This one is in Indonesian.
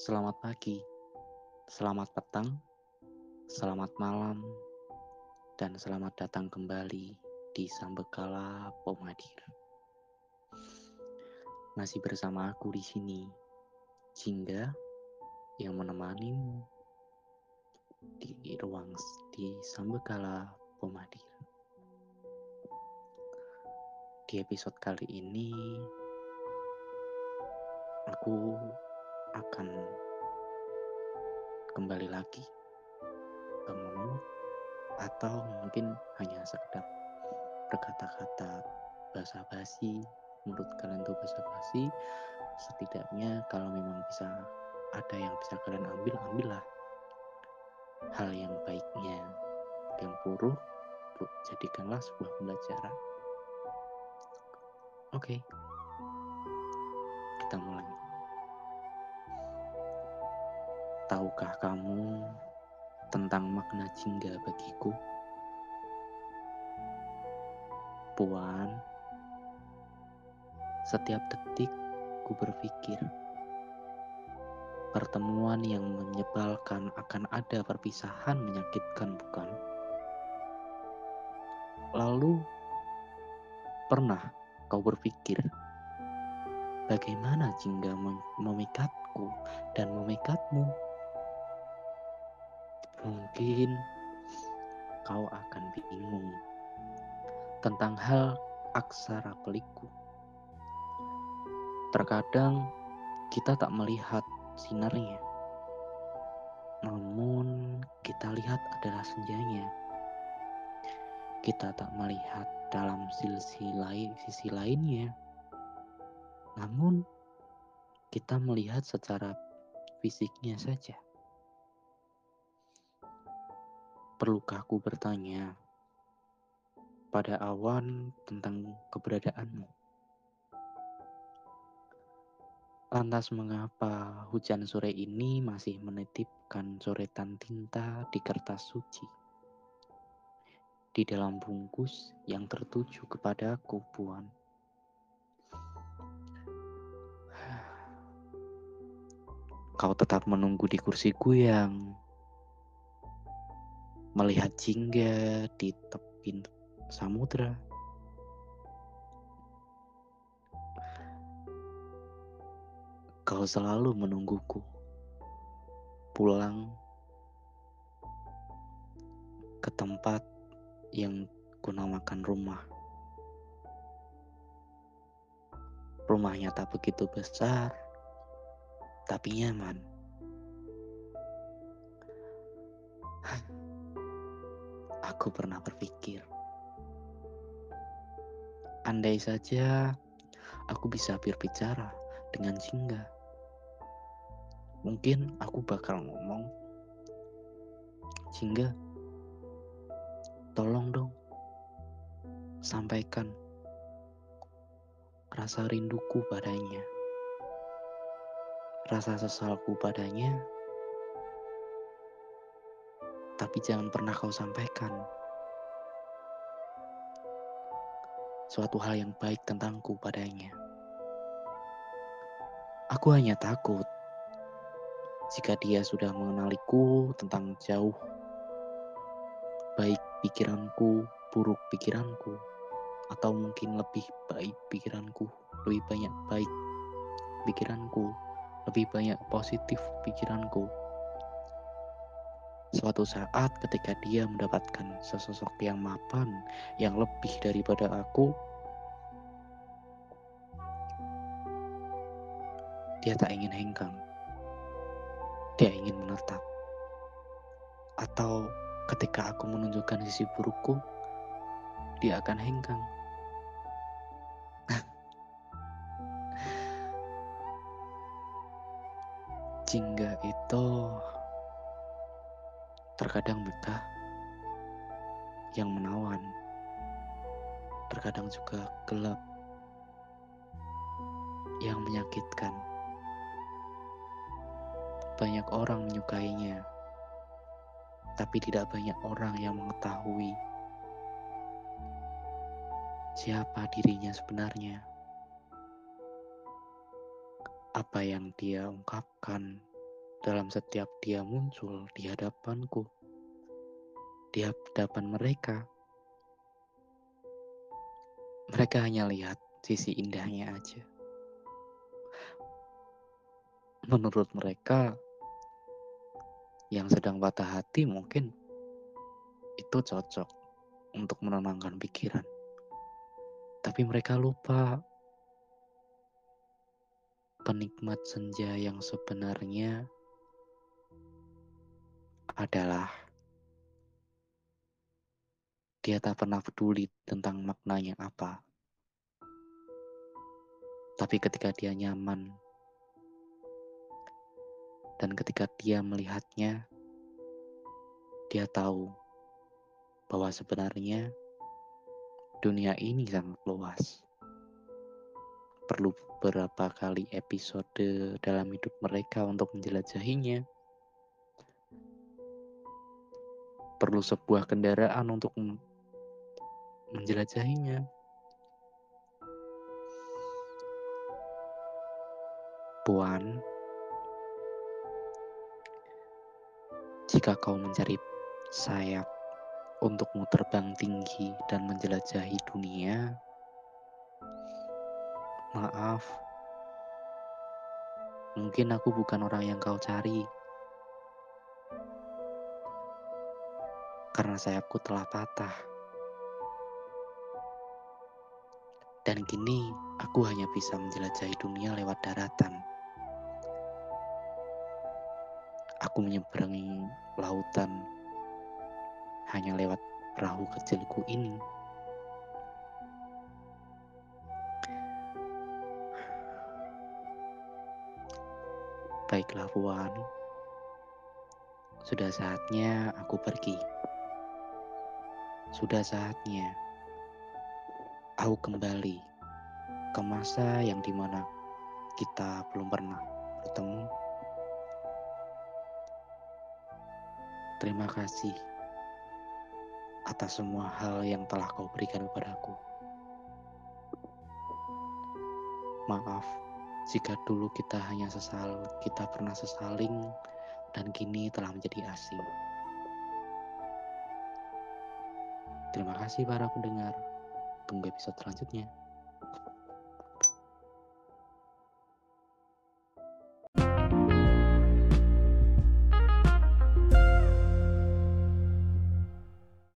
Selamat pagi, selamat petang, selamat malam, dan selamat datang kembali di Sambekala Pomadir. Masih bersama aku di sini, Jingga yang menemanimu di ruang di Sambekala Pomadir. Di episode kali ini, aku akan kembali lagi ke monolog atau mungkin hanya sekedar berkata-kata basa-basi menurut kalian tuh basa-basi. Setidaknya kalau memang bisa ada yang bisa kalian ambil ambillah hal yang baiknya yang buruk jadikanlah sebuah pembelajaran. Oke. Okay. kita mulai Tahukah kamu tentang makna jingga bagiku? Puan, setiap detik ku berpikir pertemuan yang menyebalkan akan ada perpisahan menyakitkan bukan? Lalu pernah kau berpikir bagaimana jingga memikatku dan memikatmu? Mungkin kau akan bingung tentang hal aksara pelikku. Terkadang kita tak melihat sinarnya, namun kita lihat adalah senjanya. Kita tak melihat dalam sisi lain sisi lainnya, namun kita melihat secara fisiknya saja. Perlukah aku bertanya pada awan tentang keberadaanmu? Lantas mengapa hujan sore ini masih menitipkan coretan tinta di kertas suci? Di dalam bungkus yang tertuju kepadaku, Puan. Kau tetap menunggu di kursiku yang melihat jingga di tepi samudra. Kau selalu menungguku pulang ke tempat yang kunamakan rumah. Rumahnya tak begitu besar, tapi nyaman. Aku pernah berpikir, andai saja aku bisa berbicara dengan singa, mungkin aku bakal ngomong, singa, tolong dong, sampaikan rasa rinduku padanya, rasa sesalku padanya tapi jangan pernah kau sampaikan suatu hal yang baik tentangku padanya. Aku hanya takut jika dia sudah mengenaliku tentang jauh baik pikiranku, buruk pikiranku, atau mungkin lebih baik pikiranku, lebih banyak baik pikiranku, lebih banyak positif pikiranku Suatu saat ketika dia mendapatkan sesosok yang mapan yang lebih daripada aku, dia tak ingin hengkang. Dia ingin menetap. Atau ketika aku menunjukkan sisi burukku, dia akan hengkang. Terkadang betah yang menawan, terkadang juga gelap yang menyakitkan. Banyak orang menyukainya, tapi tidak banyak orang yang mengetahui siapa dirinya sebenarnya. Apa yang dia ungkapkan dalam setiap dia muncul di hadapanku, di hadapan mereka. Mereka hanya lihat sisi indahnya aja. Menurut mereka, yang sedang patah hati mungkin itu cocok untuk menenangkan pikiran. Tapi mereka lupa penikmat senja yang sebenarnya adalah dia tak pernah peduli tentang maknanya apa. Tapi ketika dia nyaman dan ketika dia melihatnya, dia tahu bahwa sebenarnya dunia ini sangat luas. Perlu beberapa kali episode dalam hidup mereka untuk menjelajahinya. Perlu sebuah kendaraan untuk menjelajahinya. Puan, jika kau mencari sayap untukmu terbang tinggi dan menjelajahi dunia, maaf, mungkin aku bukan orang yang kau cari. Karena sayapku telah patah. Dan kini aku hanya bisa menjelajahi dunia lewat daratan. Aku menyeberangi lautan hanya lewat perahu kecilku ini. Baiklah Puan, sudah saatnya aku pergi. Sudah saatnya aku kembali ke masa yang di mana kita belum pernah bertemu. Terima kasih atas semua hal yang telah kau berikan kepadaku. Maaf jika dulu kita hanya sesal, kita pernah sesaling dan kini telah menjadi asing. Terima kasih para pendengar. Tunggu episode selanjutnya.